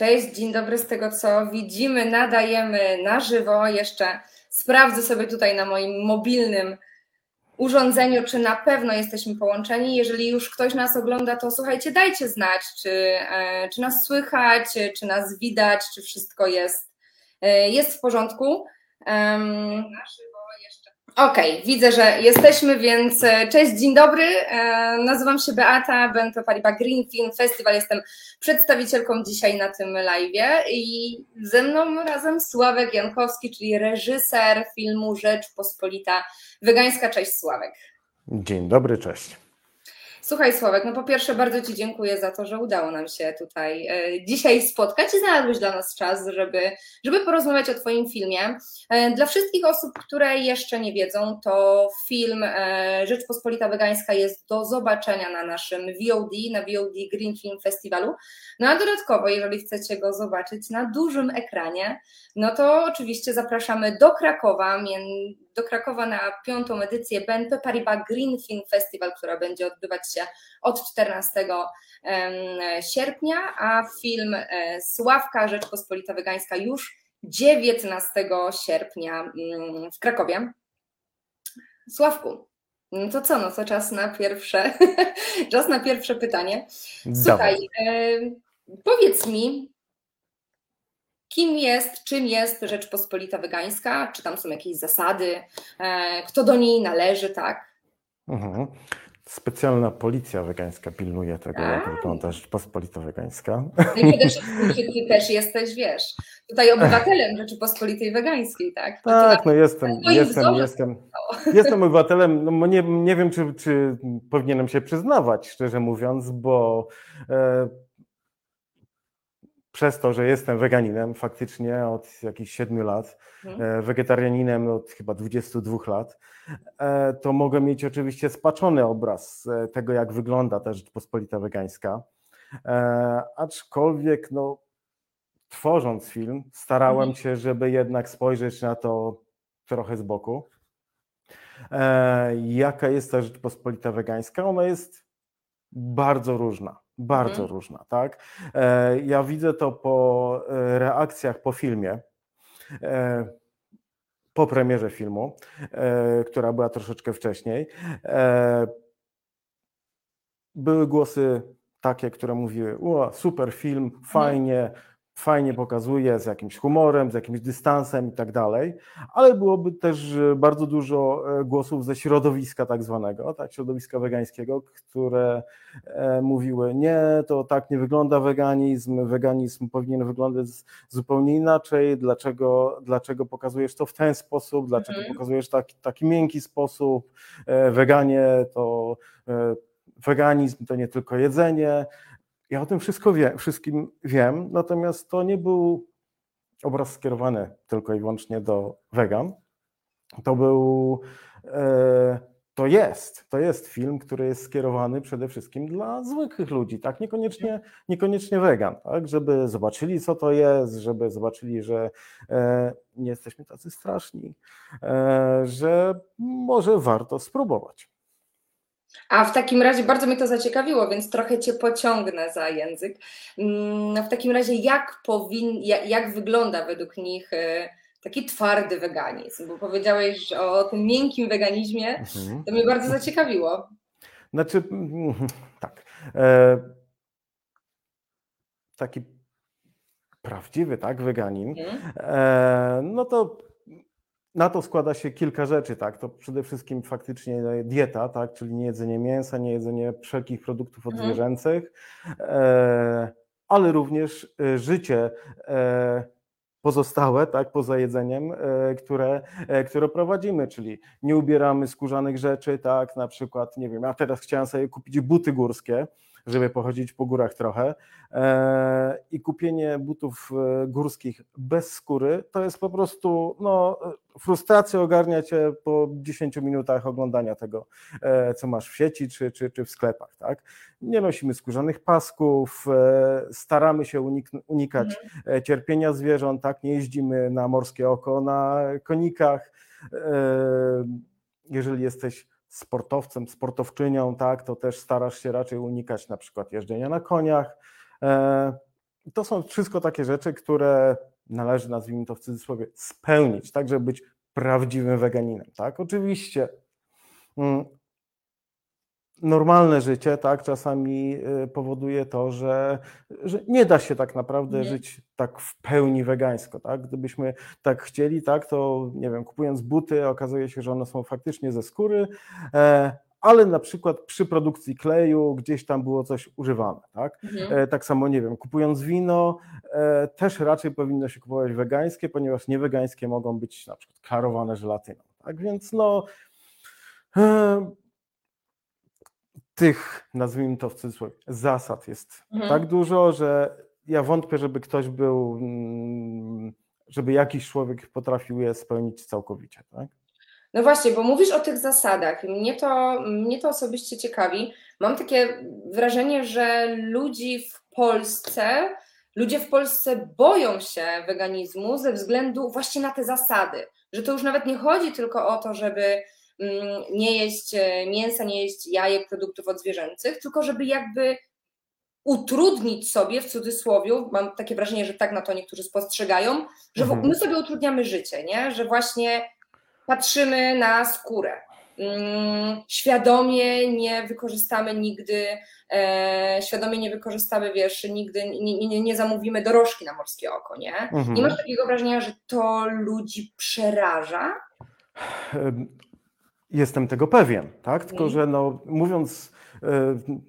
Cześć, dzień dobry. Z tego co widzimy, nadajemy na żywo. Jeszcze sprawdzę sobie tutaj na moim mobilnym urządzeniu, czy na pewno jesteśmy połączeni. Jeżeli już ktoś nas ogląda, to słuchajcie, dajcie znać, czy, e, czy nas słychać, czy nas widać, czy wszystko jest, e, jest w porządku. Okej, okay, widzę, że jesteśmy, więc e, cześć, dzień dobry. E, nazywam się Beata, będę Paribas Green Film Festival. Jestem przedstawicielką dzisiaj na tym live i ze mną razem Sławek Jankowski, czyli reżyser filmu Rzecz Pospolita Wegańska. Cześć Sławek. Dzień dobry, cześć. Słuchaj, Sławek, no po pierwsze bardzo Ci dziękuję za to, że udało nam się tutaj e, dzisiaj spotkać i znalazłeś dla nas czas, żeby, żeby porozmawiać o Twoim filmie. E, dla wszystkich osób, które jeszcze nie wiedzą, to film e, Rzeczpospolita Wegańska jest do zobaczenia na naszym VOD, na VOD Green Film Festiwalu. No a dodatkowo, jeżeli chcecie go zobaczyć na dużym ekranie, no to oczywiście zapraszamy do Krakowa, do Krakowa na piątą edycję BNP Paribas Green Film Festival, która będzie odbywać się od 14 sierpnia, a film e, Sławka Rzeczpospolita Wegańska już 19 sierpnia mm, w Krakowie. Sławku, no to co, no to czas na pierwsze, czas na pierwsze pytanie. Słuchaj, powiedz mi, kim jest, czym jest Rzeczpospolita Wegańska, czy tam są jakieś zasady, e, kto do niej należy, tak? Mhm. Specjalna policja wegańska pilnuje tego, A. jak wygląda Rzeczpospolita Wegańska. No i przede wszystkim ty też jesteś, wiesz, tutaj obywatelem Rzeczypospolitej Wegańskiej, tak? To tak, no jestem, jestem, jestem, jestem obywatelem, no nie, nie wiem, czy, czy powinienem się przyznawać, szczerze mówiąc, bo e, przez to, że jestem weganinem faktycznie od jakichś 7 lat. E, wegetarianinem od chyba 22 lat, e, to mogę mieć oczywiście spaczony obraz e, tego, jak wygląda ta Rzeczpospolita wegańska. Aczkolwiek, no, tworząc film, starałem mhm. się, żeby jednak spojrzeć na to trochę z boku. Jaka jest ta Rzeczpospolita wegańska? Ona jest bardzo różna. Bardzo mhm. różna, tak? E, ja widzę to po e, reakcjach po filmie, e, po premierze filmu, która była troszeczkę wcześniej. Były głosy takie, które mówiły: O, super film, mhm. Fajnie, pokazuje, z jakimś humorem, z jakimś dystansem i tak dalej, ale byłoby też e, bardzo dużo e, głosów ze środowiska tak zwanego, tak, środowiska wegańskiego, które e, mówiły, nie, to tak nie wygląda weganizm, weganizm powinien wyglądać zupełnie inaczej, dlaczego, dlaczego pokazujesz to w ten sposób, dlaczego mhm. pokazujesz taki, taki miękki sposób, weganie to weganizm to nie tylko jedzenie, ja o tym wszystko wiem, wszystkim wiem, natomiast to nie był obraz skierowany tylko i wyłącznie do wegan. To był, e, to jest, to jest film, który jest skierowany przede wszystkim dla zwykłych ludzi, tak? Niekoniecznie, niekoniecznie wegan, tak? Żeby zobaczyli, co to jest, żeby zobaczyli, że e, nie jesteśmy tacy straszni, e, że może warto spróbować. A w takim razie bardzo mnie to zaciekawiło, więc trochę Cię pociągnę za język. Mm, w takim razie, jak, powin, jak, jak wygląda według nich e, taki twardy weganizm? Bo powiedziałeś o tym miękkim weganizmie, mhm. to mnie bardzo zaciekawiło. Znaczy, tak. E, taki prawdziwy, tak, weganin, mhm. e, no to na to składa się kilka rzeczy, tak? To przede wszystkim faktycznie dieta, tak? Czyli nie jedzenie mięsa, nie jedzenie wszelkich produktów mhm. odzwierzęcych, e, ale również e, życie e, pozostałe, tak, poza jedzeniem, e, które, e, które prowadzimy, czyli nie ubieramy skórzanych rzeczy, tak, na przykład, nie wiem, ja teraz chciałem sobie kupić buty górskie, żeby pochodzić po górach trochę. E, I kupienie butów e, górskich bez skóry to jest po prostu no, frustracja ogarnia cię po 10 minutach oglądania tego, e, co masz w sieci czy, czy, czy w sklepach. Tak? Nie nosimy skórzanych pasków, staramy się unik- unikać mhm. cierpienia zwierząt, tak? nie jeździmy na morskie oko na konikach. Jeżeli jesteś sportowcem, sportowczynią, tak, to też starasz się raczej unikać na przykład jeżdżenia na koniach. E, to są wszystko takie rzeczy, które należy, nazwijmy to w cudzysłowie, spełnić, tak, żeby być prawdziwym weganinem. Tak? Oczywiście mm, normalne życie tak, czasami y, powoduje to, że, że nie da się tak naprawdę nie. żyć tak w pełni wegańsko. Tak? Gdybyśmy tak chcieli, tak, to nie wiem, kupując buty, okazuje się, że one są faktycznie ze skóry, e, ale na przykład przy produkcji kleju gdzieś tam było coś używane. Tak, mhm. E, tak samo, nie wiem, kupując wino, e, też raczej powinno się kupować wegańskie, ponieważ niewegańskie mogą być na przykład klarowane żelatyną. Tak więc no tych, nazwijmy to w cudzysłowie, zasad jest mhm. tak dużo, że ja wątpię, żeby ktoś był, mm, żeby jakiś człowiek potrafił je spełnić całkowicie. Tak? No właśnie, bo mówisz o tych zasadach. Mnie to, mnie to osobiście ciekawi. Mam takie wrażenie, że ludzi w Polsce, ludzie w Polsce boją się weganizmu ze względu właśnie na te zasady. Że to już nawet nie chodzi tylko o to, żeby Mm, nie jeść e, mięsa, nie jeść jajek, produktów odzwierzęcych, tylko żeby jakby utrudnić sobie, w cudzysłowie, mam takie wrażenie, że tak na to niektórzy spostrzegają, że mhm. my sobie utrudniamy życie, nie? że właśnie patrzymy na skórę. Mm, świadomie nie wykorzystamy nigdy, e, świadomie nie wykorzystamy, wiesz, nigdy nie, nie, nie zamówimy dorożki na morskie oko, nie? Mhm. Nie masz takiego wrażenia, że to ludzi przeraża? Jestem tego pewien, tak? Tylko, że no, mówiąc,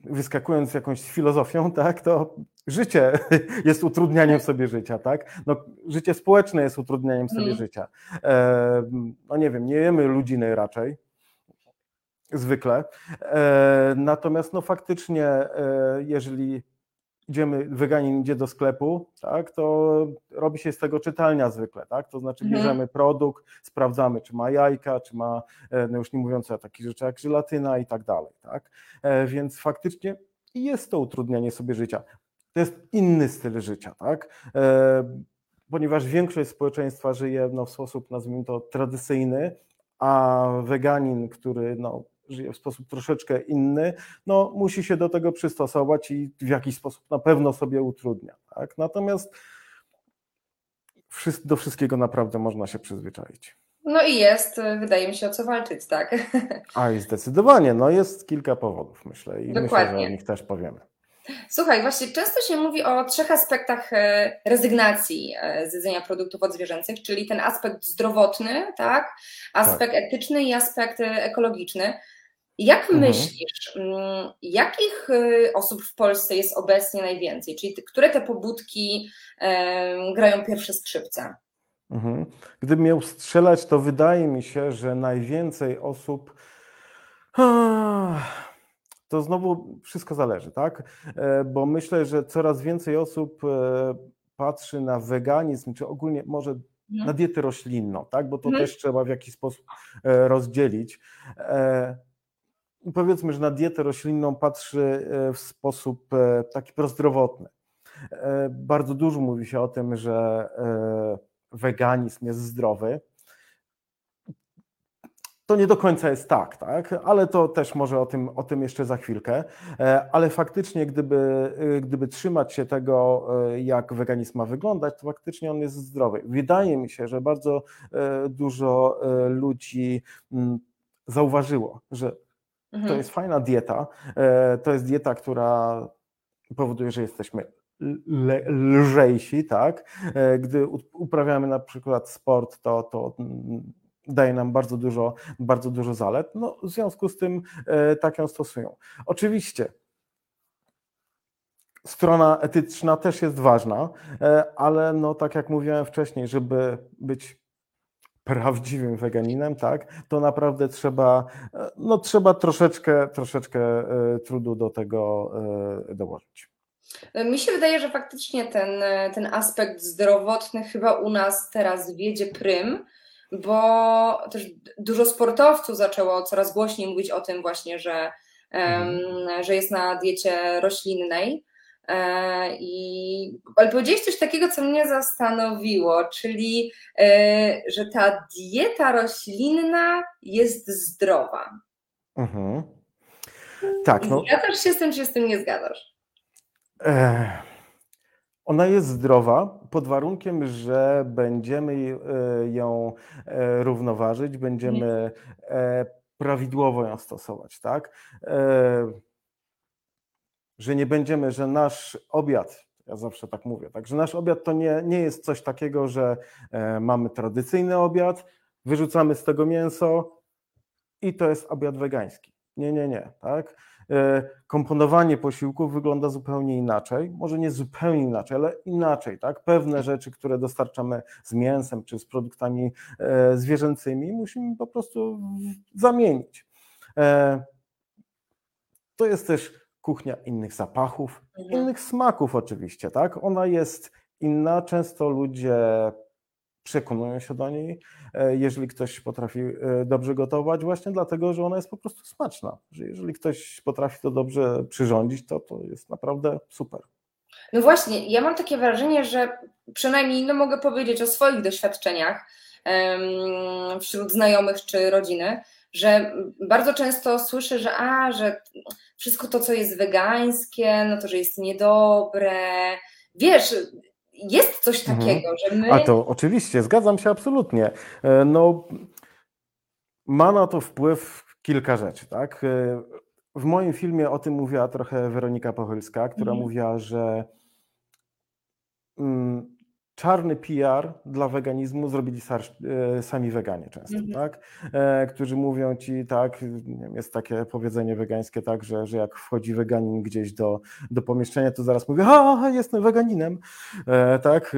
wyskakując jakąś filozofią, tak, to życie jest utrudnianiem sobie życia, tak? No, życie społeczne jest utrudnianiem sobie mm. życia. E, no nie wiem, nie jemy ludziny raczej, zwykle. E, natomiast no faktycznie, jeżeli idziemy, weganin idzie do sklepu, tak, to robi się z tego czytelnia zwykle, tak, to znaczy mhm. bierzemy produkt, sprawdzamy, czy ma jajka, czy ma, e, no już nie mówiąc o takich rzeczach jak żelatyna i tak dalej, tak, e, więc faktycznie jest to utrudnianie sobie życia. To jest inny styl życia, tak, e, ponieważ większość społeczeństwa żyje no, w sposób, nazwijmy to, tradycyjny, a weganin, który no, żyje w sposób troszeczkę inny, no musi się do tego przystosować i w jakiś sposób na pewno sobie utrudnia. Tak? Natomiast do wszystkiego naprawdę można się przyzwyczaić. No i jest, wydaje mi się, o co walczyć, tak? A i zdecydowanie, no jest kilka powodów, myślę, i Dokładnie. myślę, że o nich też powiemy. Słuchaj, właśnie często się mówi o trzech aspektach e, rezygnacji e, z jedzenia produktów odzwierzęcych, czyli ten aspekt zdrowotny, tak? aspekt tak. etyczny i aspekt e, ekologiczny. Jak mhm. myślisz, mm, jakich y, osób w Polsce jest obecnie najwięcej? Czyli które te pobudki grają pierwsze skrzypce? Mhm. Gdybym miał strzelać, to wydaje mi się, że najwięcej osób. To znowu wszystko zależy, tak? E, bo myślę, że coraz więcej osób e, patrzy na weganizm, czy ogólnie może mhm. na dietę roślinną, tak? Bo to mhm. też trzeba w jakiś sposób e, rozdzielić powiedzmy, że na dietę roślinną patrzy e, w sposób e, taki prozdrowotny. E, bardzo dużo mówi się o tym, że weganizm jest zdrowy. To nie do końca jest tak, tak, ale to też może o tym, o tym jeszcze za chwilkę. Ale faktycznie, gdyby, gdyby trzymać się tego, jak weganizm ma wyglądać, to faktycznie on jest zdrowy. Wydaje mi się, że bardzo dużo ludzi mm, zauważyło, że Mhm. To jest fajna dieta. E, to jest dieta, która powoduje, że jesteśmy lżejsi, tak? E, gdy uprawiamy na przykład sport, to, to daje nam bardzo dużo, bardzo dużo zalet. No, w związku z tym e, tak ją stosują. Oczywiście strona etyczna też jest ważna, ale no tak jak mówiłem wcześniej, żeby być prawdziwym weganinem, tak, to naprawdę trzeba, no trzeba troszeczkę, troszeczkę e, trudu do tego e, dołożyć. Mi się wydaje, że faktycznie ten, ten aspekt zdrowotny chyba u nas teraz wiedzie prym, bo też dużo sportowców zaczęło coraz głośniej mówić o tym właśnie, że, mhm. że jest na diecie roślinnej. E, I, ale powiedziałeś coś takiego, co mnie zastanowiło, czyli e, że ta dieta roślinna jest zdrowa. Mhm. Tak. No. Zgadzasz się z tym, czy się z tym nie zgadzasz? E, Ona jest zdrowa pod warunkiem, że będziemy ją równoważyć, będziemy prawidłowo ją stosować, tak? Że nie będziemy, że nasz obiad, ja zawsze tak mówię, tak, że nasz obiad to nie, nie jest coś takiego, że mamy tradycyjny obiad, wyrzucamy z tego mięso i to jest obiad wegański. Nie, nie, nie, tak? E, komponowanie posiłków wygląda zupełnie inaczej, może nie zupełnie inaczej, ale inaczej, tak? Pewne rzeczy, które dostarczamy z mięsem czy z produktami e, zwierzęcymi, musimy po prostu zamienić. E, to jest też kuchnia innych zapachów, mhm. innych smaków oczywiście, tak? Ona jest inna, często ludzie przekonują się do niej, e, jeżeli ktoś potrafi e, dobrze gotować, właśnie dlatego, że ona jest po prostu smaczna. Że jeżeli ktoś potrafi to dobrze przyrządzić, to to jest naprawdę super. No właśnie, ja mam takie wrażenie, że przynajmniej no mogę powiedzieć o swoich doświadczeniach wśród znajomych czy rodziny, że bardzo często słyszę, że a, że wszystko to, co jest wegańskie, no to, że jest niedobre. Wiesz, jest coś mhm. takiego, mhm. że my. A to oczywiście, zgadzam się absolutnie. E, no, ma na to wpływ kilka rzeczy, tak? E, w moim filmie o tym mówiła trochę Weronika Pochylska, która mhm. mówiła, że mm, czarny PR dla weganizmu zrobili e, sami weganie często, mhm. tak? E, którzy mówią ci tak, wiem, jest takie powiedzenie wegańskie, tak, że, że jak wchodzi weganin gdzieś do, do pomieszczenia, to zaraz mówi, a jestem weganinem, e, tak?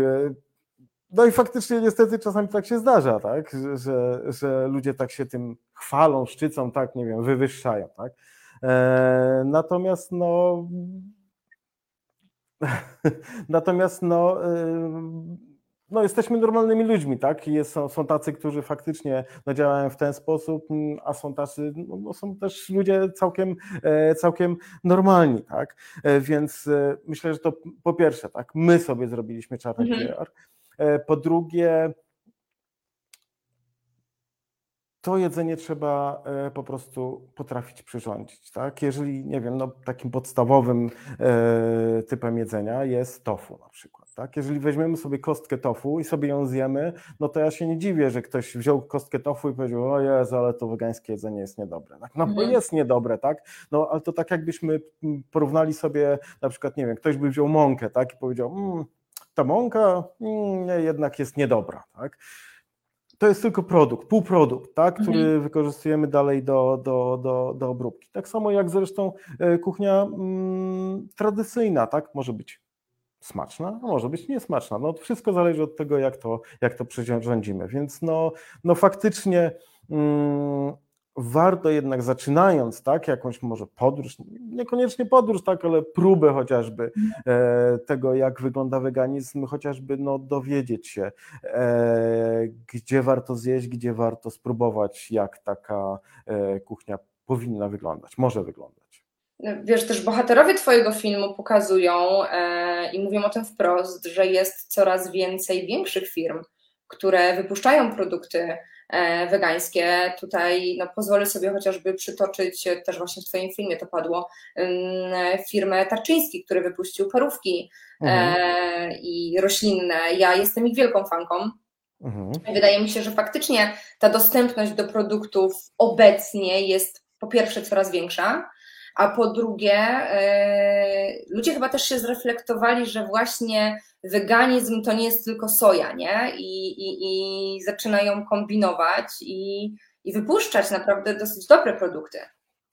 No i faktycznie niestety czasami tak się zdarza, tak? Że, że, że ludzie tak się tym chwalą, szczycą, tak, nie wiem, wywyższają, tak? Natomiast no Natomiast no, no jesteśmy normalnymi ludźmi, tak? Jest, są, są tacy, którzy faktycznie no, działają w ten sposób, a są tacy, no, no, są też ludzie całkiem, e, całkiem normalni, tak? E, więc e, myślę, że to po pierwsze, tak, my sobie zrobiliśmy czarny mhm. PR. Po drugie, to jedzenie trzeba e, po prostu potrafić przyrządzić. Tak? Jeżeli, nie wiem, no, takim podstawowym e, typem jedzenia jest tofu na przykład. Tak? Jeżeli weźmiemy sobie kostkę tofu i sobie ją zjemy, no to ja się nie dziwię, że ktoś wziął kostkę tofu i powiedział, o Jezu, ale to wegańskie jedzenie jest niedobre. Tak? No bo mhm. jest niedobre, tak? No ale to tak jakbyśmy porównali sobie, na przykład, nie wiem, ktoś by wziął mąkę, tak? I powiedział, mmm, ta mąka mm, jednak jest niedobra, tak? To jest tylko produkt, półprodukt, tak, który mhm. wykorzystujemy dalej do, do, do, do obróbki. Tak samo jak zresztą e, kuchnia mm, tradycyjna, tak, może być smaczna, a może być niesmaczna. No, wszystko zależy od tego, jak to, jak to przyrządzimy. Więc no, no faktycznie mm, warto jednak zaczynając, tak, jakąś może podróż, niekoniecznie podróż, tak, ale próbę chociażby e, tego, jak wygląda weganizm, chociażby no, dowiedzieć się, e, gdzie warto zjeść, gdzie warto spróbować, jak taka e, kuchnia powinna wyglądać, może wyglądać. Wiesz, też bohaterowie Twojego filmu pokazują e, i mówią o tym wprost, że jest coraz więcej większych firm, które wypuszczają produkty wegańskie. Tutaj no, pozwolę sobie chociażby przytoczyć, e, też właśnie w Twoim filmie to padło, firmę Tarczyński, który wypuścił parówki e, mhm. i roślinne. Ja jestem ich wielką fanką. Mhm. Wydaje mi się, że faktycznie ta dostępność do produktów obecnie jest po pierwsze coraz większa, a po drugie, ludzie chyba też się zreflektowali, że właśnie weganizm to nie jest tylko soja, nie? I, i, i zaczynają kombinować i, i wypuszczać naprawdę dosyć dobre produkty.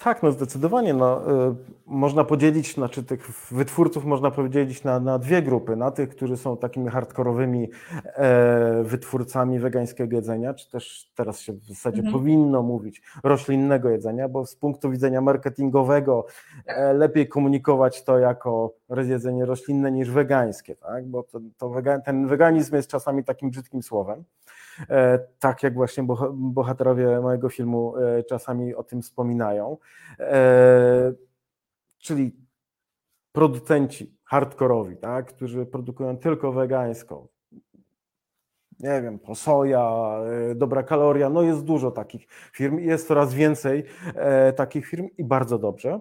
Tak, no zdecydowanie. No, y, można podzielić, znaczy tych wytwórców można podzielić na, na dwie grupy. Na tych, którzy są takimi hardkorowymi e, wytwórcami wegańskiego jedzenia, czy też teraz się w zasadzie mhm. powinno mówić roślinnego jedzenia, bo z punktu widzenia marketingowego e, lepiej komunikować to jako jedzenie roślinne niż wegańskie, tak? bo to, to ten weganizm jest czasami takim brzydkim słowem. E, tak jak właśnie bohaterowie mojego filmu e, czasami o tym wspominają. E, czyli producenci hardkorowi, tak, którzy produkują tylko wegańską, nie wiem, soja, dobra kaloria, no jest dużo takich firm, jest coraz więcej takich firm i bardzo dobrze.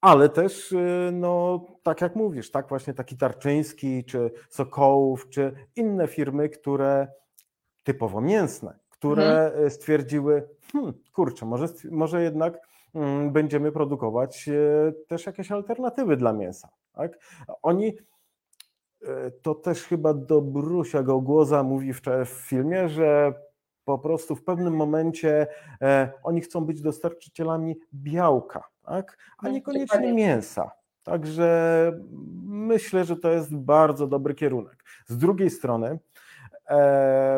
ale też, no, tak jak mówisz, tak właśnie taki Tarczyński, czy Sokołów, czy inne firmy, które typowo mięsne, które mhm. stwierdziły, hmm, kurczę, może, może jednak mm, będziemy produkować też jakieś alternatywy dla mięsa. Tak? Oni E, to też chyba do Brusia Gołgłoza mówi w, w filmie, że po prostu w pewnym momencie e, oni chcą być dostarczycielami białka, tak? a no, niekoniecznie mięsa. Także myślę, że to jest bardzo dobry kierunek. Z drugiej strony, e,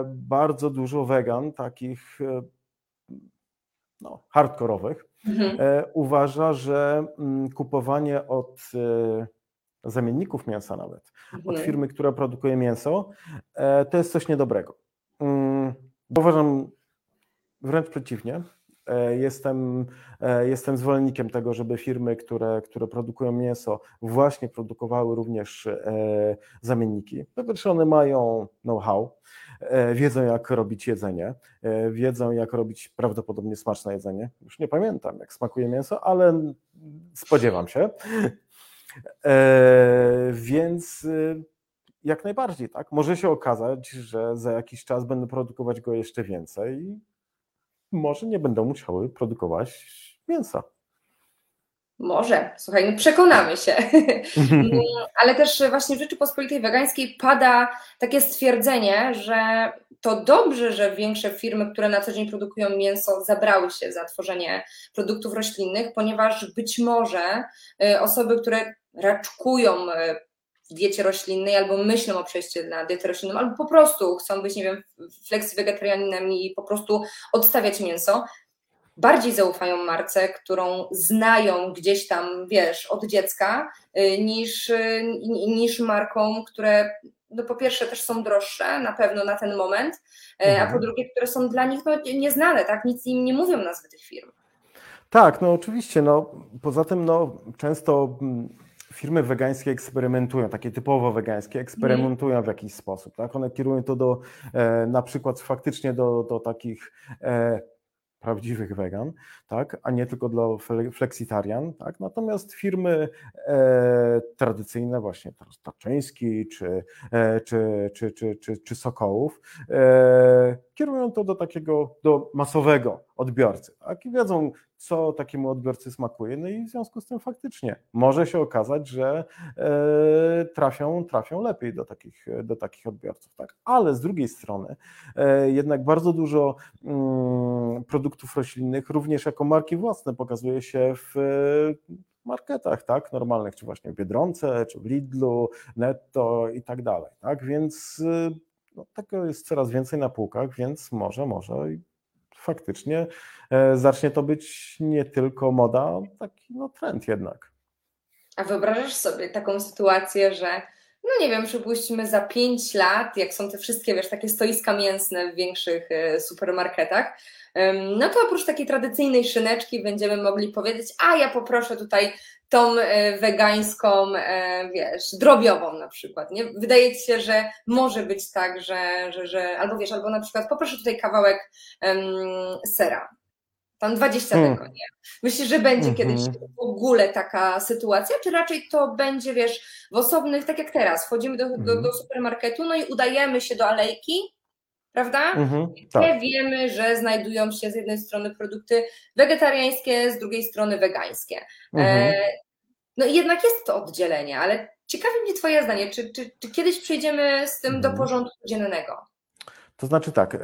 bardzo dużo wegan, takich e, no, hardkorowych, mhm. e, uważa, że mm, kupowanie od e, zamienników mięsa nawet, mhm. od firmy, która produkuje mięso, e, to jest coś niedobrego. Mm, uważam wręcz przeciwnie. E, jestem, e, jestem zwolennikiem tego, żeby firmy, które, które produkują mięso, właśnie produkowały również zamienniki. Po one mają know-how, wiedzą jak robić jedzenie, wiedzą jak robić prawdopodobnie smaczne jedzenie. Już nie pamiętam jak smakuje mięso, ale spodziewam się. E, więc y, jak najbardziej, tak? Może się okazać, że za jakiś czas będą produkować go jeszcze więcej może nie będą musiały produkować mięsa. Może, słuchaj, no przekonamy się. Ale też właśnie w Rzeczypospolitej Wegańskiej pada takie stwierdzenie, że to dobrze, że większe firmy, które na co dzień produkują mięso, zabrały się za tworzenie produktów roślinnych, ponieważ być może y, osoby, które raczkują w diecie roślinnej albo myślą o przejściu na dietę roślinną, albo po prostu chcą być, nie wiem, wegetarianinem i po prostu odstawiać mięso, bardziej zaufają marce, którą znają gdzieś tam, wiesz, od dziecka, e, niż, e, niż markom, które no po pierwsze też są droższe na pewno na ten moment, mhm. a po drugie, które są dla nich no, nieznane, tak? Nic im nie mówią nazwy tych firm. Tak, no oczywiście. No, poza tym no, często mm, firmy wegańskie eksperymentują, takie typowo wegańskie, eksperymentują w jakiś sposób. Tak? One kierują to do e, na przykład faktycznie do, do takich e, prawdziwych wegan, tak, a nie tylko dla flexitarian, tak. Natomiast firmy e, tradycyjne, właśnie Tarczyński czy, e, czy, czy, czy, czy, czy Sokołów, e, kierują to do takiego, do masowego odbiorcy, tak, i wiedzą, co takiemu odbiorcy smakuje, no i w związku z tym faktycznie może się okazać, że e, trafią, trafią lepiej do takich, do takich odbiorców, tak, ale z drugiej strony e, jednak bardzo dużo mm, produktów roślinnych również jako marki własne pokazuje się w marketach, tak, normalnych, czy właśnie w Biedronce, czy w Lidlu, Netto i tak dalej, tak, więc no, tego jest coraz więcej na półkach, więc może, może faktycznie e, zacznie to być nie tylko moda, taki no, trend jednak. A wyobrażasz sobie taką sytuację, że no nie wiem, przypuśćmy za 5 lat, jak są te wszystkie, wiesz, takie stoiska mięsne w większych e, supermarketach, no to oprócz takiej tradycyjnej szyneczki będziemy mogli powiedzieć, a ja poproszę tutaj tą e, wegańską, e, wiesz, drobiową na przykład, nie? Wydaje ci się, że może być tak, że, że, że albo wiesz, albo na przykład poproszę tutaj kawałek um, sera, tam 20 hmm. tego, nie? Myślisz, że będzie hmm. kiedyś w ogóle taka sytuacja, czy raczej to będzie, wiesz, w osobnych, tak jak teraz, wchodzimy do, do, do hmm. supermarketu, no i udajemy się do alejki, prawda? Mhm, tak. wiemy, że znajdują się z jednej strony produkty wegetariańskie, z drugiej strony wegańskie. Mhm. E, no i jednak jest to oddzielenie, ale ciekawi mnie Twoje zdanie, czy, czy, czy kiedyś przejdziemy z tym mhm. do porządku dziennego? To znaczy tak, e,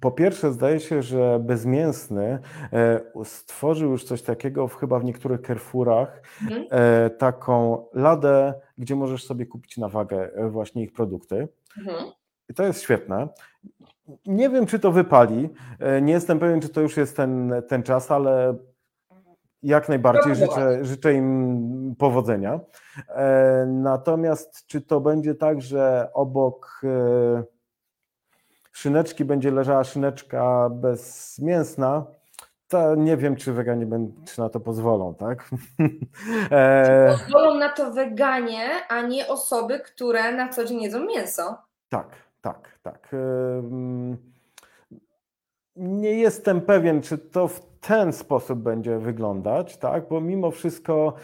po pierwsze zdaje się, że bezmięsny e, stworzył już coś takiego w, chyba w niektórych Carrefourach, mhm. E, taką ladę, gdzie możesz sobie kupić na wagę właśnie ich produkty. Mhm. I to jest świetne. Nie wiem, czy to wypali. E, nie jestem pewien, czy to już jest ten, ten czas, ale jak najbardziej życzę, życzę im powodzenia. E, natomiast czy to będzie tak, że obok e, szyneczki będzie leżała szyneczka bezmięsna, to nie wiem, czy weganie czy na to pozwolą, tak? Pozwolą na to weganie, a nie osoby, które na co dzień jedzą mięso. Tak, tak, tak. nie jestem pewien, czy to w ten sposób będzie wyglądać, tak? Bo mimo wszystko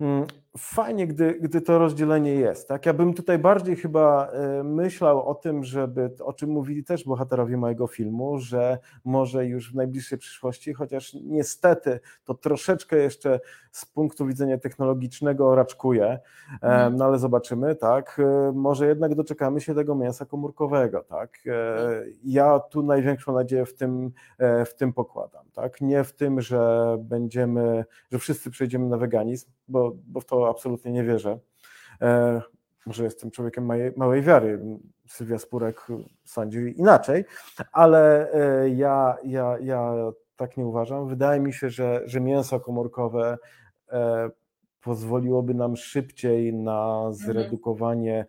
mm, fajnie, gdy, gdy to rozdzielenie jest. Tak? Ja bym tutaj bardziej chyba e, myślał o tym, żeby, o czym mówili też bohaterowie mojego filmu, że może już w najbliższej przyszłości, chociaż niestety to troszeczkę jeszcze z punktu widzenia technologicznego raczkuje, mhm. no ale zobaczymy, tak, e, może jednak doczekamy się tego mięsa komórkowego, tak. E. Ja tu największą nadzieję w tym, w tym pokładam, tak, nie w tym, że będziemy, że wszyscy przejdziemy na weganizm, bo, bo w to absolutnie nie wierzę. E, może jestem człowiekiem małej, małej wiary. Sylwia Spurek sądzi inaczej, ale e, ja, ja, ja tak nie uważam. Wydaje mi się, że, że mięso komórkowe e, pozwoliłoby nam szybciej na mhm. zredukowanie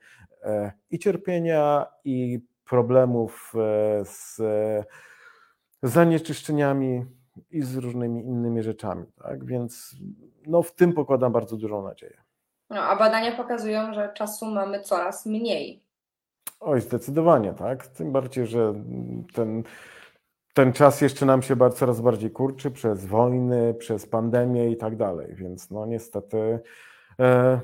i cierpienia, i problemów z zanieczyszczeniami i z różnymi innymi rzeczami. Tak? Więc no, w tym pokładam bardzo dużą nadzieję. No, a badania pokazują, że czasu mamy coraz mniej. Oj, zdecydowanie, tak. Tym bardziej, że ten, ten czas jeszcze nam się coraz bardziej kurczy przez wojny, przez pandemię i tak dalej. Więc no niestety e,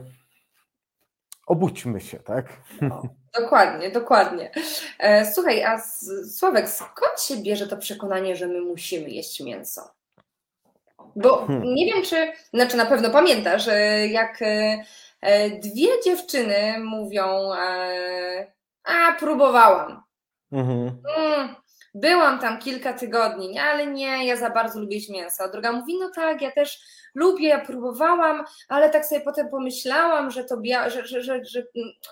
obudźmy się, tak? No, dokładnie, dokładnie. E, słuchaj, a Sławek, skąd się bierze to przekonanie, że my musimy jeść mięso? Bo hmm. nie wiem, czy, znaczy na pewno pamiętasz, jak e, e, dwie dziewczyny mówią, a próbowałam. Mhm. Mm, byłam tam kilka tygodni, ale nie, ja za bardzo lubię jeść mięso. A druga mówi, no tak, ja też lubię, ja próbowałam, ale tak sobie potem pomyślałam, że to bia- że, że, że, że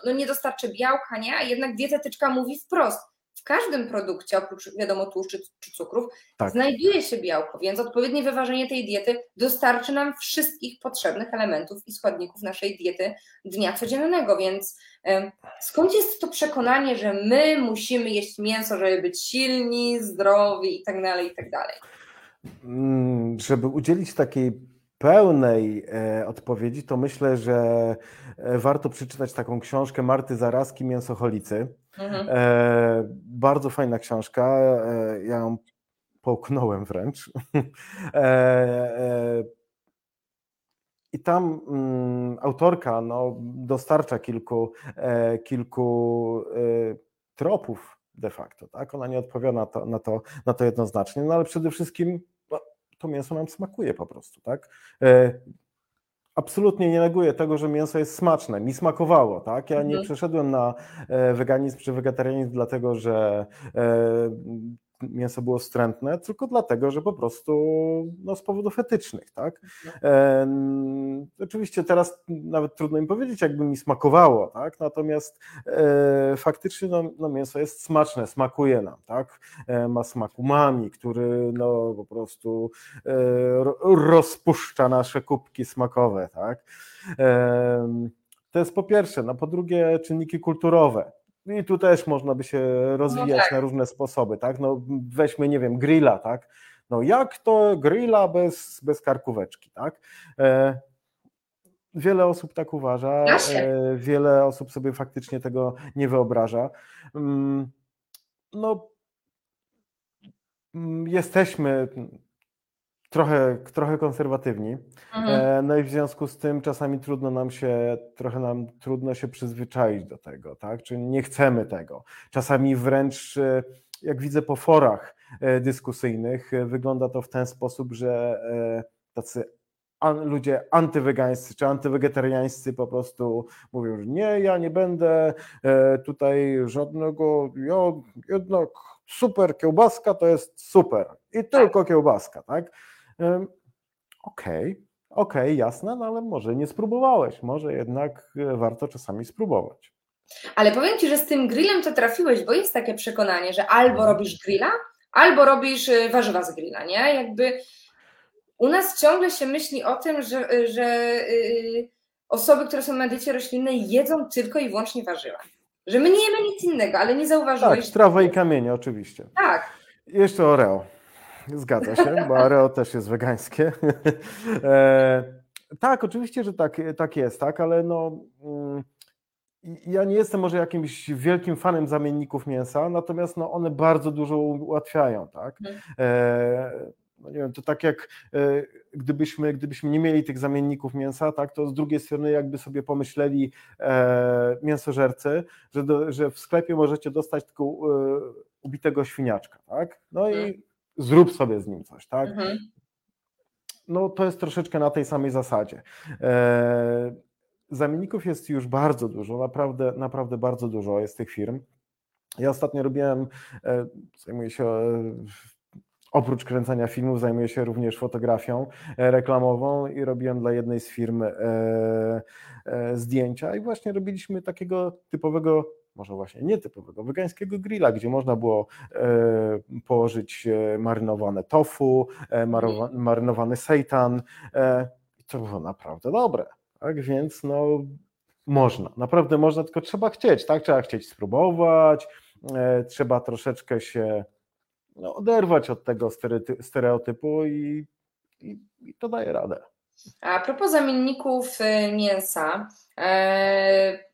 no nie dostarczy białka, nie? A jednak dietetyczka mówi wprost, w każdym produkcie, oprócz wiadomo tłuszczy czy cukrów, tak. znajduje się białko, więc odpowiednie wyważenie tej diety dostarczy nam wszystkich potrzebnych elementów i składników naszej diety dnia codziennego, więc skąd jest to przekonanie, że my musimy jeść mięso, żeby być silni, zdrowi i tak dalej, i tak dalej? Mm, żeby udzielić takiej pełnej e, odpowiedzi, to myślę, że e, warto przeczytać taką książkę Marty Zarazki, Mięsocholicy. Mhm. E, bardzo fajna książka. Ja ją połknąłem wręcz. I tam mm, autorka no, dostarcza kilku, kilku tropów de facto. Tak? Ona nie odpowiada na to, na, to, na to jednoznacznie, no ale przede wszystkim to mięso nam smakuje po prostu, tak? E, absolutnie nie neguję tego, że mięso jest smaczne. Mi smakowało, tak? Ja nie mhm. przeszedłem na e, weganizm czy wegetarianizm dlatego, że e, mięso było wstrętne, tylko dlatego, że po prostu no, z powodów etycznych, tak? E, oczywiście teraz nawet trudno mi powiedzieć, jakby mi smakowało, tak? Natomiast e, faktycznie no, no, mięso jest smaczne, smakuje nam, tak? E, ma smak umami, który no po prostu e, rozpuszcza nasze kubki smakowe, tak? To jest po pierwsze, no po drugie czynniki kulturowe. I tu też można by się rozwijać no tak. na różne sposoby, tak? No weźmy, nie wiem, grilla, tak? No jak to grilla bez, bez karkóweczki, tak? E, wiele osób tak uważa, e, wiele osób sobie faktycznie tego nie wyobraża. Mm, no mm, jesteśmy trochę, trochę konserwatywni. Mhm. E, no i w związku z tym czasami trudno nam się, trochę nam trudno się przyzwyczaić do tego, tak? Czyli nie chcemy tego. Czasami wręcz, e, jak widzę po forach e, dyskusyjnych, wygląda to w ten sposób, że tacy ludzie antywegańscy czy antywegetariańscy po prostu mówią, że nie, ja nie będę tutaj żadnego, ja jednak super kiełbaska to jest super i tylko tak. kiełbaska, tak? Okej, okay, okej, okay, jasne, no ale może nie spróbowałeś, może jednak e, warto czasami spróbować. Ale powiem Ci, że z tym grillem to trafiłeś, bo jest takie przekonanie, że albo mhm. robisz grilla, albo robisz e, warzywa z grilla, nie? Jakby u nas ciągle się myśli o tym, że, e, że osoby, które są na diecie roślinnej jedzą tylko i wyłącznie warzywa. Że my nie jemy nic innego, ale nie zauważyłeś. Tak, trawa i kamienie oczywiście. Tak. Jeszcze Oreo. Zgadza się, bo Areo też jest wegańskie. E, tak, oczywiście, że tak, tak jest, tak, ale no, mm, ja nie jestem może jakimś wielkim fanem zamienników mięsa, natomiast no one bardzo dużo ułatwiają, tak? Mhm. E, no nie wiem, to tak jak e, gdybyśmy, gdybyśmy nie mieli tych zamienników mięsa, tak, to z drugiej strony jakby sobie pomyśleli e, mięsożercy, że, do, że w sklepie możecie dostać tylko e, ubitego świniaczka, tak? No i mhm. Zrób sobie z nim coś, tak? Mhm. No to jest troszeczkę na tej samej zasadzie. E, zamienników jest już bardzo dużo, naprawdę, naprawdę bardzo dużo jest tych firm. Ja ostatnio robiłem, e, zajmuję się e, oprócz kręcenia filmów zajmuję się również fotografią e, reklamową i robiłem dla jednej z firm zdjęcia i właśnie robiliśmy takiego typowego może właśnie nietypowego, wegańskiego grilla, gdzie można było położyć marynowane tofu, marynowany seitan i to było naprawdę dobre. Tak więc no, można, naprawdę można, tylko trzeba chcieć, tak? Trzeba chcieć spróbować, e, trzeba troszeczkę się no, oderwać od tego stereotypu i, i, i to daje radę. A propos zamienników y, mięsa, e,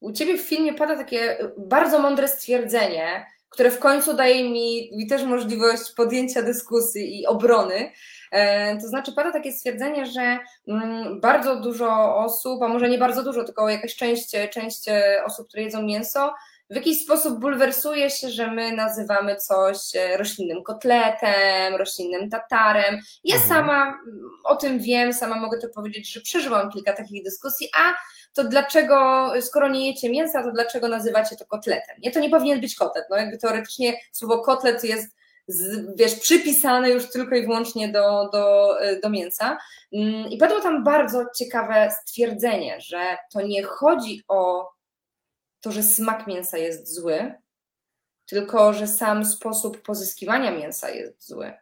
u Ciebie w filmie pada takie bardzo mądre stwierdzenie, które w końcu daje mi, mi też możliwość podjęcia dyskusji i obrony, E, to znaczy pada takie stwierdzenie, że mm, bardzo dużo osób, a może nie bardzo dużo, tylko jakaś część, część osób, które jedzą mięso, w jakiś sposób bulwersuje się, że my nazywamy coś e, roślinnym kotletem, roślinnym tatarem. Ja mhm. sama o tym wiem, sama mogę to powiedzieć, że przeżyłam kilka takich dyskusji, a to dlaczego, skoro nie jecie mięsa, to dlaczego nazywacie to kotletem? Nie, to nie powinien być kotlet. No jakby teoretycznie słowo kotlet jest z, wiesz, przypisane już tylko i wyłącznie do, do, do mięsa. Mm, I padło tam bardzo ciekawe stwierdzenie, że to nie chodzi o to, że smak mięsa jest zły, tylko że sam sposób pozyskiwania mięsa jest zły.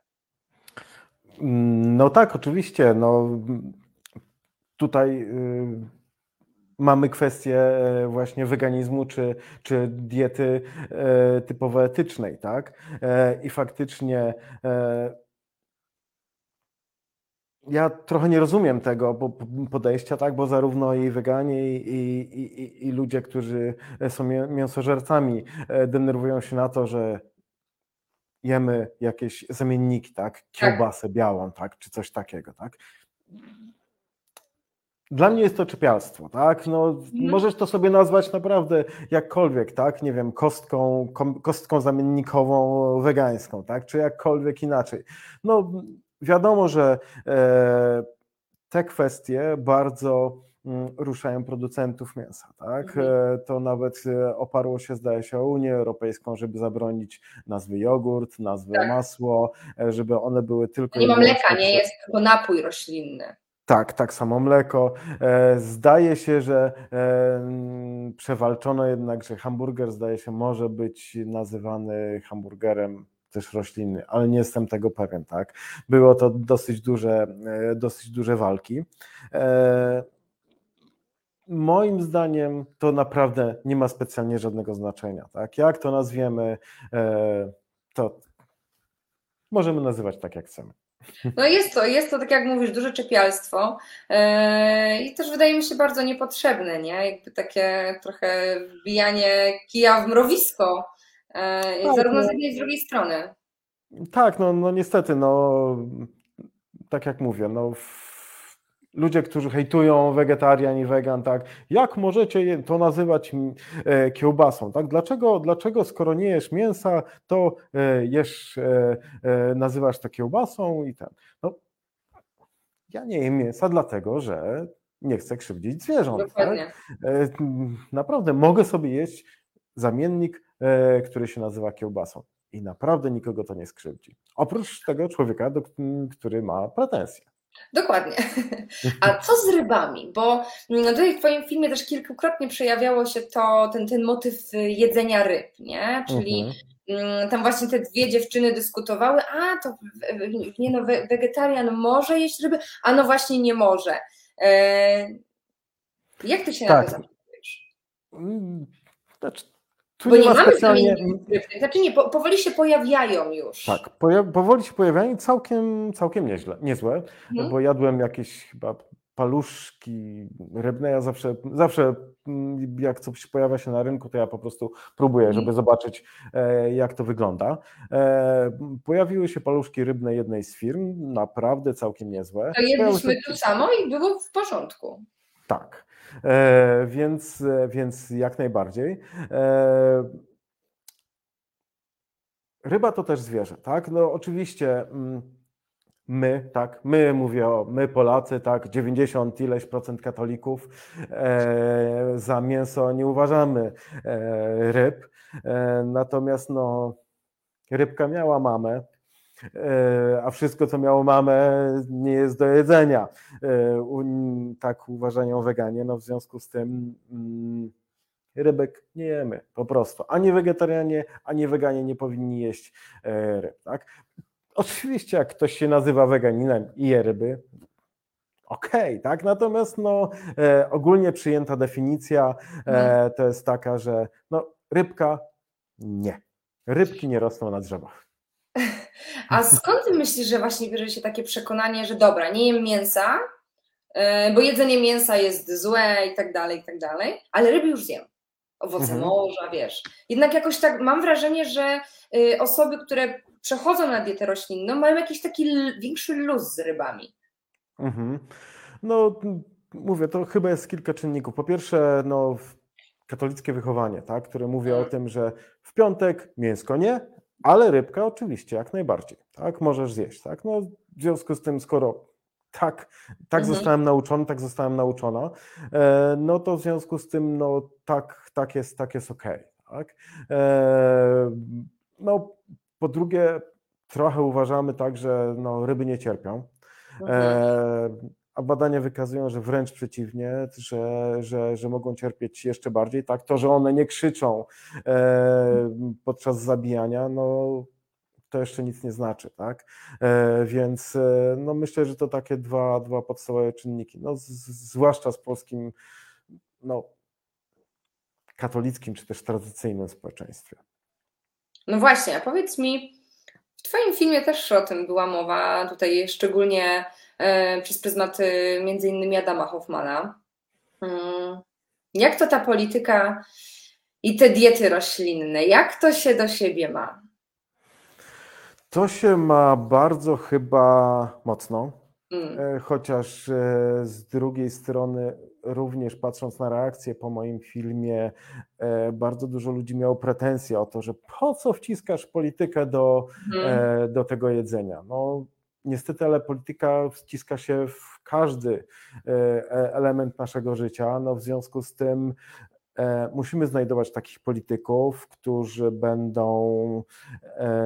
No tak, oczywiście. No, tutaj y, mamy kwestię e, właśnie weganizmu czy, czy diety e, typowo etycznej, tak? E, I faktycznie ja trochę nie rozumiem tego podejścia, tak, bo zarówno i weganie, i, i, i, i ludzie, którzy są mięsożercami, denerwują się na to, że jemy jakieś zamienniki, tak, tak. kiełbasę białą, tak, czy coś takiego, tak. Dla mnie jest to czepialstwo, tak? No, mhm. Możesz to sobie nazwać naprawdę jakkolwiek, tak? Nie wiem, kostką, kostką zamiennikową wegańską, tak? Czy jakkolwiek inaczej. No, wiadomo, że e, te kwestie bardzo mm, ruszają producentów mięsa. Tak? Mhm. E, to nawet e, oparło się, zdaje się, o Unię Europejską, żeby zabronić nazwy jogurt, nazwy tak. masło, e, żeby one były tylko. Nie ma mleka, nie jest tylko napój roślinny. Tak, tak samo mleko. E, zdaje się, że e, przewalczono jednak, że hamburger zdaje się może być nazywany hamburgerem też roślinny, ale nie jestem tego pewien, tak. Było to dosyć duże, e, dosyć duże walki. Moim zdaniem to naprawdę nie ma specjalnie żadnego znaczenia, tak. Jak to nazwiemy, to możemy nazywać tak, jak chcemy. No jest to, jest to, tak jak mówisz, duże czepialstwo yy, i też wydaje mi się bardzo niepotrzebne, nie? Jakby takie trochę wbijanie kija w mrowisko, yy, tak, zarówno z no. jednej i z drugiej strony. Tak, no, no niestety, no tak jak mówię, no ludzie, którzy hejtują wegetarian i wegan, tak, jak możecie to nazywać e, kiełbasą, tak? Dlaczego, dlaczego skoro nie jesz mięsa, to e, jesz, e, nazywasz to kiełbasą i ten. No, ja nie jem mięsa dlatego, że nie chcę krzywdzić zwierząt. Tak? Dokładnie. Tak? Naprawdę mogę sobie jeść zamiennik, który się nazywa kiełbasą. I naprawdę nikogo to nie skrzywdzi. Oprócz tego człowieka, który ma pretensje. Dokładnie. A co z rybami? Bo mm, tutaj w Twoim filmie też kilkukrotnie przejawiało się to, ten, ten motyw jedzenia ryb, nie? Czyli mhm. tam właśnie te dwie dziewczyny dyskutowały, a to nie no, wegetarian może jeść ryby, a no właśnie nie może. E, jak ty się tak. na to zachowujesz? Mm, znaczy, tu Bo nie, nie mamy specjalnie... Znaczy nie, powoli się pojawiają już. Tak, powoli się pojawiają i całkiem, całkiem nieźle, niezłe, mhm. bo jadłem jakieś chyba paluszki rybne. Ja zawsze, zawsze mm, jak coś pojawia się na rynku, to ja po prostu próbuję, żeby mhm. zobaczyć, e, jak to wygląda. E, pojawiły się paluszki rybne jednej z firm, naprawdę całkiem niezłe. To jedliśmy się... tu samo i było w porządku. Tak, e, więc, więc jak najbardziej. Ryba to też zwierzę, tak? No oczywiście mm, my, tak, my mówię o my Polacy, tak, 90 ileś procent katolików e, za mięso nie uważamy e, ryb, e, natomiast no rybka miała mamę, e, a wszystko co miało mamę nie jest do jedzenia, e, tak uważają weganie, no w związku z tym mm, rybek nie jemy po prostu. Ani wegetarianie, ani weganie nie powinni jeść e, ryb. Tak? Oczywiście, jak ktoś się nazywa weganinem i je ryby, okej, okay, tak? Natomiast no, e, ogólnie przyjęta definicja e, mhm. to jest taka, że no, rybka nie. Rybki nie rosną na drzewach. A skąd ty myślisz, że właśnie bierze się takie przekonanie, że dobra, nie jem mięsa, e, bo jedzenie mięsa jest złe i tak dalej, i tak dalej, ale ryby już zjem. Owoce mhm. morza, wiesz. Jednak jakoś tak mam wrażenie, że y, osoby, które przechodzą na dietę roślinną, mają jakiś taki większy luz z rybami. Mhm. No, mówię, to chyba jest kilka czynników. Po pierwsze, no, katolickie wychowanie, tak, które mówi o mhm. tym, że w piątek mięsko nie, ale rybka oczywiście, jak najbardziej, tak, możesz zjeść, tak, no, w związku z tym, skoro tak, tak mhm. zostałem nauczony, tak zostałem nauczona, e, no to w związku z tym, no tak, tak jest, tak jest okej, okay, tak. E, no, po drugie, trochę uważamy tak, że no, ryby nie cierpią. Mhm. A badania wykazują, że wręcz przeciwnie, że, że, że mogą cierpieć jeszcze bardziej. Tak, to, że one nie krzyczą e, podczas zabijania, no to jeszcze nic nie znaczy, tak? E, więc e, no myślę, że to takie dwa, dwa podstawowe czynniki, no, z, zwłaszcza z polskim, no, katolickim czy też tradycyjnym społeczeństwie. No właśnie, a powiedz mi, w Twoim filmie też o tym była mowa, tutaj szczególnie przez pryzmat e, między innymi Adama Hoffmana. Hmm. Jak to ta polityka i te diety roślinne, jak to się do siebie ma? To się ma bardzo chyba mocno, mm. chociaż z drugiej strony również patrząc na reakcję po moim filmie, e, bardzo dużo ludzi miało pretensje o to, że po co wciskasz politykę do, hmm. do tego jedzenia. No, niestety, ale polityka wciska się w każdy e, element naszego życia. No, w związku z tym musimy znajdować takich polityków, którzy będą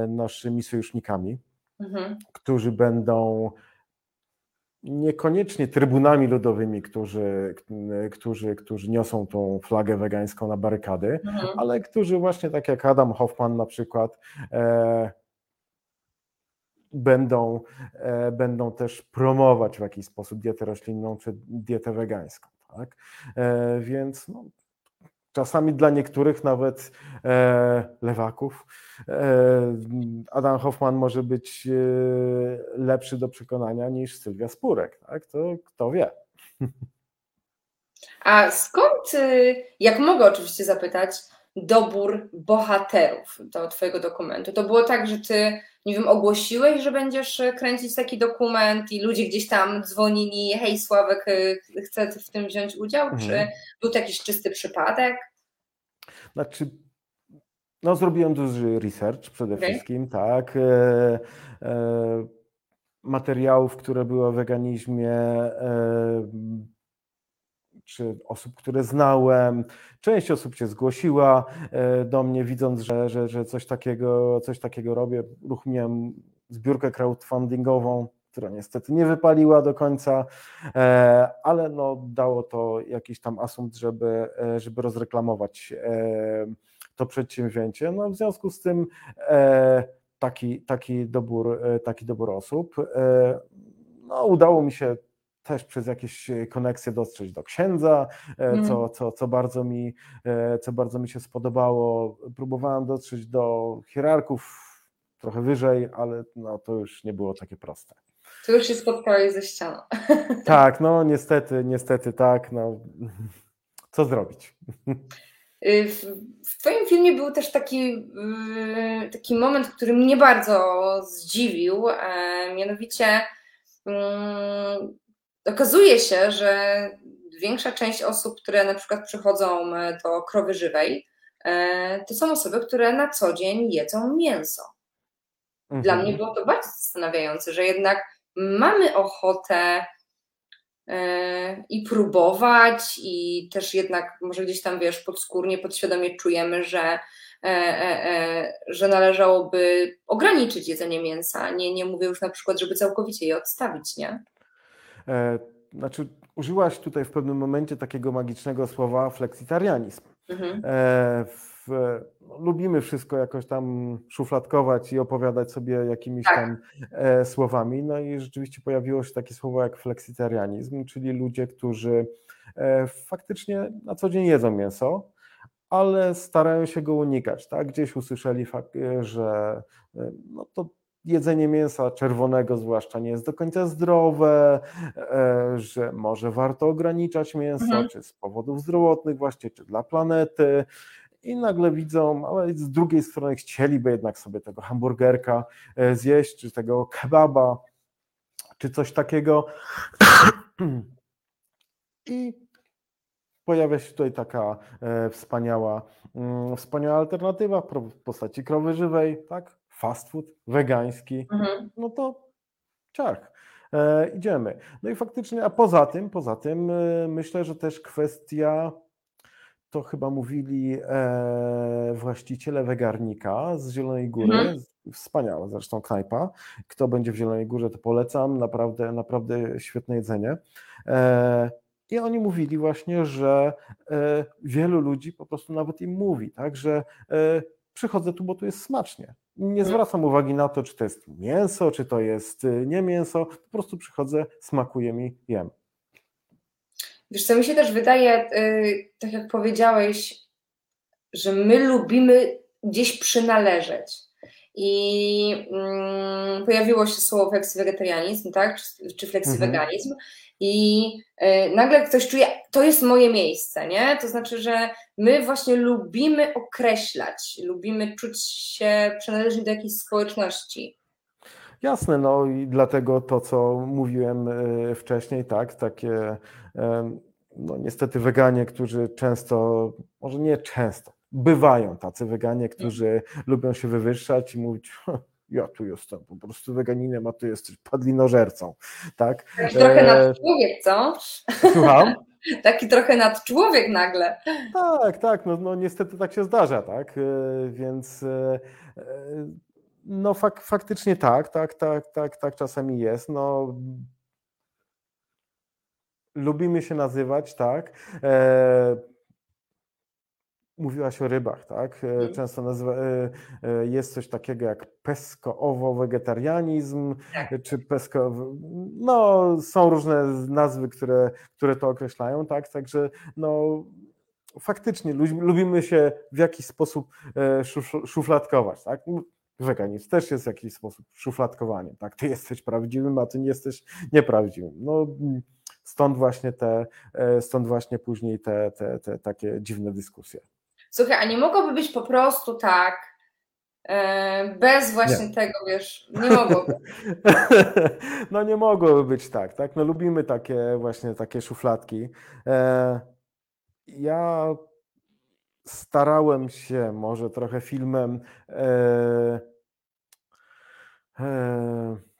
naszymi sojusznikami, mhm. którzy będą niekoniecznie trybunami ludowymi, którzy, którzy, którzy niosą tą flagę wegańską na barykady, mhm. ale którzy właśnie tak jak Adam Hoffman na przykład e, będą, e, będą też promować w jakiś sposób dietę roślinną czy dietę wegańską. Tak? E, więc no, czasami dla niektórych nawet e, lewaków Adam Hoffman może być lepszy do przekonania niż Sylwia Spurek, tak? To kto wie. A skąd, y, jak mogę oczywiście zapytać, dobór bohaterów do Twojego dokumentu? To było tak, że Ty, nie wiem, ogłosiłeś, że będziesz kręcić taki dokument i ludzie gdzieś tam dzwonili, hej Sławek, y, chcę w tym wziąć udział? Mhm. Czy był to jakiś czysty przypadek? Znaczy, no zrobiłem duży research przede okay. wszystkim, tak. E, e, materiałów, które były o weganizmie, e, czy osób, które znałem. Część osób się zgłosiła e, do mnie, widząc, że, że, że coś, takiego, coś takiego robię. Uruchomiłem zbiórkę crowdfundingową, która niestety nie wypaliła do końca, e, ale no dało to jakiś tam asumpt, żeby, e, żeby rozreklamować to przedsięwzięcie. No w związku z tym taki, taki, dobór, taki dobór osób. No, udało mi się też przez jakieś e, koneksje dotrzeć do księdza, mm. co, co, co, bardzo mi, e, co bardzo mi się spodobało. Próbowałem dotrzeć do hierarchów trochę wyżej, ale no, to już nie było takie proste. Tu już się spotkałeś ze ścianą. Tak, no niestety, niestety tak. No. Co zrobić? Y, w, w Twoim filmie był też taki, y, taki moment, który mnie bardzo zdziwił, e, mianowicie mm, okazuje się, że większa część osób, które na przykład przychodzą e, do krowy żywej, e, to są osoby, które na co dzień jedzą mięso. Dla mhm. mnie było to bardzo zastanawiające, że jednak mamy ochotę e, i próbować, i też jednak może gdzieś tam, wiesz, podskórnie, podświadomie czujemy, że, że należałoby ograniczyć jedzenie mięsa. Nie, nie mówię już na przykład, żeby całkowicie je odstawić, nie? Znaczy, użyłaś tutaj w pewnym momencie takiego magicznego słowa fleksitarianizm. Mhm. E, w, no, lubimy wszystko jakoś tam szufladkować i opowiadać sobie jakimiś tak. tam e, słowami. No i rzeczywiście pojawiło się takie słowo jak fleksitarianizm, czyli ludzie, którzy e, faktycznie na co dzień jedzą mięso, ale starają się go unikać. Tak? Gdzieś usłyszeli, że e, no to jedzenie mięsa czerwonego zwłaszcza nie jest do końca zdrowe, e, że może warto ograniczać mięso, mhm. czy z powodów zdrowotnych właśnie, czy dla planety. I nagle widzą, ale z drugiej strony chcieliby jednak sobie tego hamburgerka e, zjeść, czy tego kebaba, czy coś takiego. I pojawia się tutaj taka e, wspaniała, mm, wspaniała alternatywa w postaci krowy żywej, tak? Fast food, wegański, mhm. no to ciach. E, idziemy. No i faktycznie, a poza tym, poza tym e, myślę, że też kwestia, to chyba mówili e, właściciele wegarnika z Zielonej Góry, mhm. wspaniała zresztą knajpa. Kto będzie w Zielonej Górze, to polecam, naprawdę, naprawdę świetne jedzenie. E, i oni mówili właśnie, że e, wielu ludzi po prostu nawet im mówi, tak, że e, przychodzę tu, bo tu jest smacznie nie zwracam uwagi na to, czy to jest mięso, czy to jest y, nie mięso, po prostu przychodzę, smakuje mi, jem. Wiesz co, mi się też wydaje, y, tak jak powiedziałeś, że my lubimy gdzieś przynależeć. I mm, pojawiło się słowo flexwegetarianizm, tak? Czy, czy flexweganizm. Mhm i y, nagle ktoś czuje, to jest moje miejsce, nie? To znaczy, że my właśnie lubimy określać, lubimy czuć się przynależni do jakiejś społeczności. Jasne, no i dlatego to, co mówiłem y, wcześniej, tak, takie no niestety weganie, którzy często, może nie często, bywają tacy weganie, którzy lubią się wywyższać i mówić, ja tu jestem po prostu weganinem, a ty jesteś padlinożercą, tak? Taki trochę nad e, człowiek, co? Słucham? Taki trochę nad człowiek nagle. Tak, tak, no, no niestety tak się zdarza, tak, e, więc e, no fak, faktycznie tak, tak, tak, tak, tak czasami jest, no lubimy się nazywać, tak, Mówiłaś o rybach, tak? E, mhm. Często nazywa, e, e, jest coś takiego jak pesko-owo-wegetarianizm, tak. czy pesko... No, są różne nazwy, które, które to określają, tak? Także no, faktycznie lubimy się w jakiś sposób szufladkować, tak? Weganizm też jest w jakiś sposób szufladkowaniem, tak? Ty jesteś prawdziwym, a ty nie jesteś nieprawdziwym. No, stąd właśnie te, stąd właśnie później te, te, te takie dziwne dyskusje. Słuchaj, a nie mogłoby być po prostu tak, e, bez właśnie nie. tego, wiesz, nie mogłoby. no nie mogłoby być tak, tak? No lubimy takie właśnie takie szufladki. E, ja starałem się może trochę filmem e,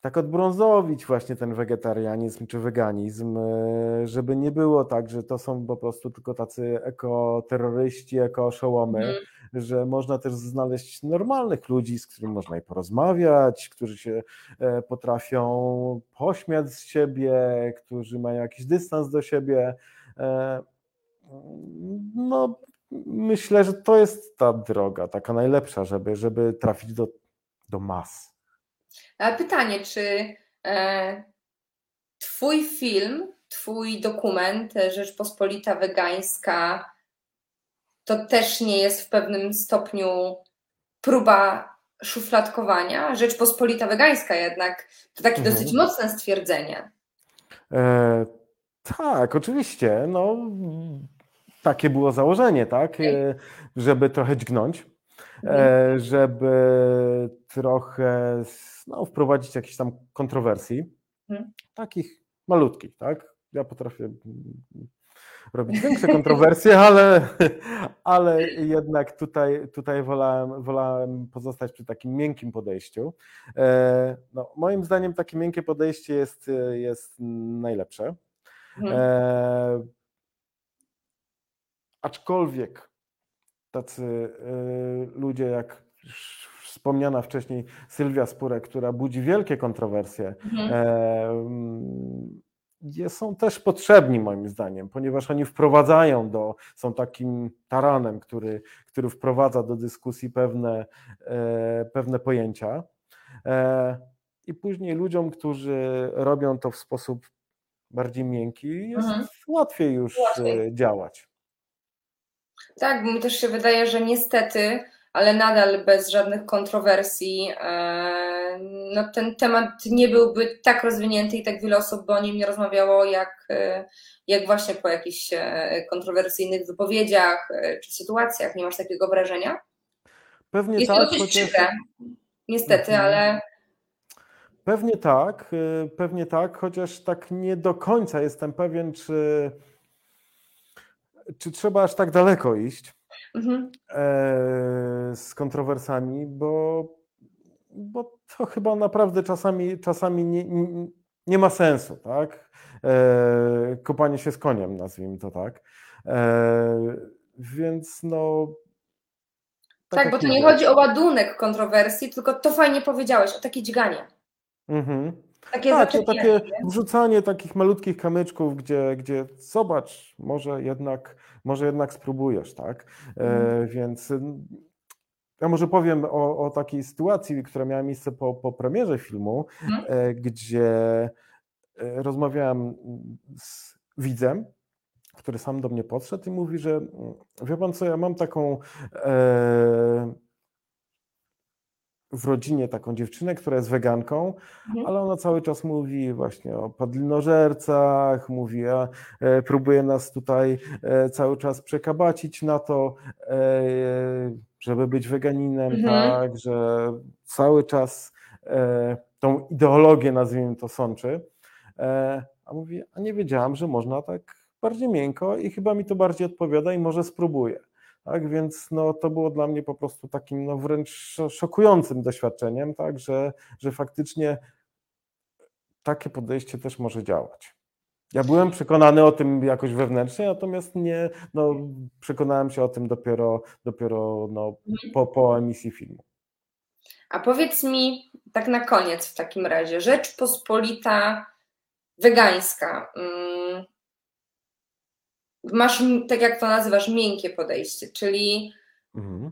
tak odbrązowić właśnie ten wegetarianizm czy weganizm, e, żeby nie było tak, że to są po prostu tylko tacy ekoterroryści, ekooszołomy, mm. że można też znaleźć normalnych ludzi, z którymi można i porozmawiać, którzy się e, potrafią pośmiać z siebie, którzy mają jakiś dystans do siebie. E, no, myślę, że to jest ta droga, taka najlepsza, żeby, żeby trafić do, do mas. Pytanie, czy e, Twój film, Twój dokument e, Rzeczpospolita Wegańska to też nie jest w pewnym stopniu próba szufladkowania. Rzeczpospolita wegańska jednak to takie mhm. dosyć mocne stwierdzenie. E, tak, oczywiście. No, takie było założenie, tak? E, żeby trochę dźgnąć, mhm. e, żeby trochę no, wprowadzić jakieś tam kontrowersji. Mhm. Takich malutkich, tak? Ja potrafię robić większe kontrowersje, ale, ale jednak tutaj, tutaj wolałem, wolałem pozostać przy takim miękkim podejściu. E, no, moim zdaniem takie miękkie podejście jest, jest najlepsze. E, aczkolwiek tacy e, ludzie jak wspomniana wcześniej Sylwia Spurek, która budzi wielkie kontrowersje, mhm. e, są też potrzebni moim zdaniem, ponieważ oni wprowadzają do, są takim taranem, który, który wprowadza do dyskusji pewne, e, pewne pojęcia. E, I później ludziom, którzy robią to w sposób bardziej miękki, jest mhm. łatwiej już łatwiej. działać. Tak, mi też się wydaje, że niestety ale nadal bez żadnych kontrowersji. E, no, ten temat nie byłby tak rozwinięty i tak wiele osób by o nim nie rozmawiało, jak, e, jak właśnie po jakichś e, kontrowersyjnych wypowiedziach czy sytuacjach. Nie masz takiego wrażenia? Pewnie Jest tak. Chociaż... niestety, mhm. ale. Pewnie tak, pewnie tak, chociaż tak nie do końca jestem pewien, czy, czy trzeba aż tak daleko iść mhm. E, z kontrowersami, bo, bo to chyba naprawdę czasami, czasami nie, nie, ma sensu, tak? E, kopanie się z koniem, nazwijmy to tak. E, więc no. Tak, tak bo to nie chodzi o ładunek kontrowersji, tylko to fajnie powiedziałeś, o takie dźganie. Mhm. Takie tak, to takie wrzucanie takich malutkich kamyczków, gdzie, gdzie zobacz, może jednak, może jednak spróbujesz, tak? E, mhm. więc ja może powiem o, o, takiej sytuacji, która miała miejsce po, po premierze filmu, mhm. e, gdzie e, rozmawiałem z widzem, który sam do mnie podszedł i mówi, że wie pan co, ja mam taką e, w rodzinie taką dziewczynę, która jest weganką, mhm. ale ona cały czas mówi właśnie o padlinożercach, mówi, a e, próbuje nas tutaj e, cały czas przekabacić na to, e, żeby być weganinem, mhm. tak, że cały czas tą ideologię, nazwijmy to, sączy. A mówi, a nie wiedziałam, że można tak bardziej miękko i chyba mi to bardziej odpowiada i może spróbuję. Tak więc no, to było dla mnie po prostu takim no, wręcz szokującym doświadczeniem, tak, że, że faktycznie takie podejście też może działać. Ja byłem przekonany o tym jakoś wewnętrznie, natomiast nie, no, przekonałem się o tym dopiero, dopiero no, po, po emisji filmu. A powiedz mi tak na koniec w takim razie, Rzeczpospolita wegańska. Masz, tak jak to nazywasz, miękkie podejście, czyli mhm.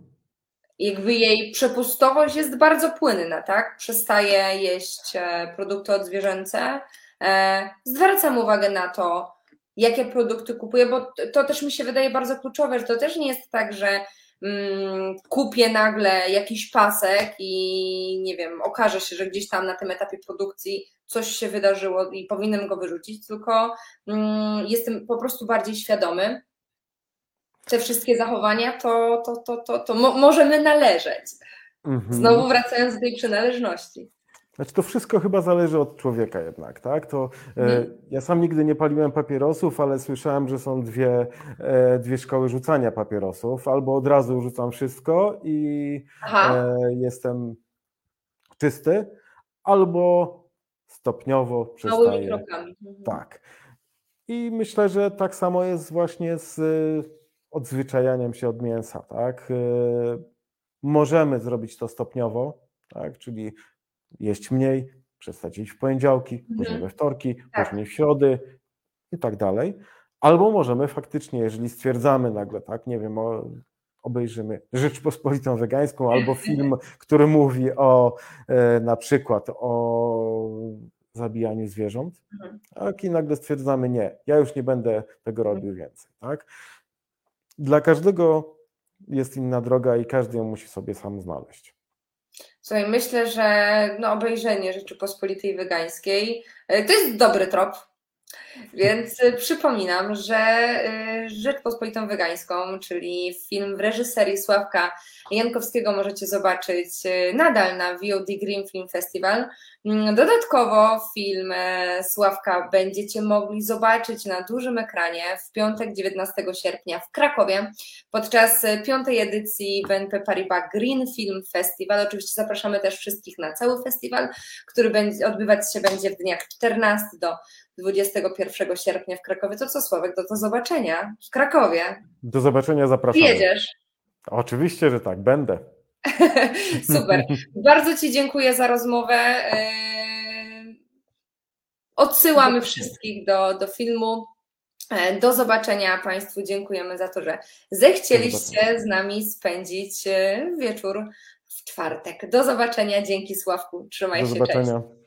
jakby jej przepustowość jest bardzo płynna, tak? Przestaje jeść e, produkty odzwierzęce, e, zwracam uwagę na to, jakie produkty kupuje, bo to też mi się wydaje bardzo kluczowe, że to też nie jest tak, że mm, kupię nagle jakiś pasek i nie wiem, okaże się, że gdzieś tam na tym etapie produkcji coś się wydarzyło i powinienem go wyrzucić, tylko mm, jestem po prostu bardziej świadomy. Te wszystkie zachowania to, to, to, to, to mo możemy należeć. Mhm. Znowu wracając do tej przynależności. Znaczy to wszystko chyba zależy od człowieka jednak, tak? To, e, mhm. ja sam nigdy nie paliłem papierosów, ale słyszałem, że są dwie, e, dwie szkoły rzucania papierosów. Albo od razu rzucam wszystko i e, jestem czysty, albo stopniowo przestaje. krokami. Mhm. Tak. I myślę, że tak samo jest właśnie z y, odzwyczajaniem się od mięsa, tak? Y, możemy zrobić to stopniowo, tak? Czyli jeść mniej, przestać jeść w poniedziałki, mhm. później we wtorki, tak. później w środy i tak dalej. Albo możemy faktycznie, jeżeli stwierdzamy nagle, tak, nie wiem, o, obejrzymy Rzeczpospolitą Wegańską albo film, który mówi o e, na przykład o zabijaniu zwierząt, mhm. tak, i nagle stwierdzamy, nie, ja już nie będę tego mhm. robił więcej. Tak? Dla każdego jest inna droga i każdy ją musi sobie sam znaleźć. Słuchaj, myślę, że no, obejrzenie Rzeczypospolitej Wygańskiej e, to jest dobry trop. Więc e, przypominam, że e, Rzeczpospolitą Wygańską, czyli film w reżyserii Sławka Jankowskiego możecie zobaczyć nadal na VOD Green Film Festival. Mm, dodatkowo film Sławka będziecie mogli zobaczyć na dużym ekranie w piątek 19 sierpnia w Krakowie podczas piątej edycji BNP Paribas Green Film Festival. Oczywiście zapraszamy też wszystkich na cały festiwal, który odbywać się będzie w dniach 14 do 21 sierpnia w Krakowie. To co Sławek, do, do zobaczenia w Krakowie. Do zobaczenia, zapraszam. Jedziesz. Oczywiście, że tak, będę. Super. Bardzo Ci dziękuję za rozmowę. Odsyłamy wszystkich do, do filmu. E, do zobaczenia Państwu. Dziękujemy za to, że zechcieliście z nami spędzić e, wieczór w czwartek. Do zobaczenia. Dzięki Sławku. Trzymaj do się. Zobaczenia. Cześć.